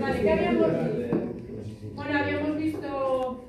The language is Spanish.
Vale, ¿qué habíamos visto? Bueno, habíamos visto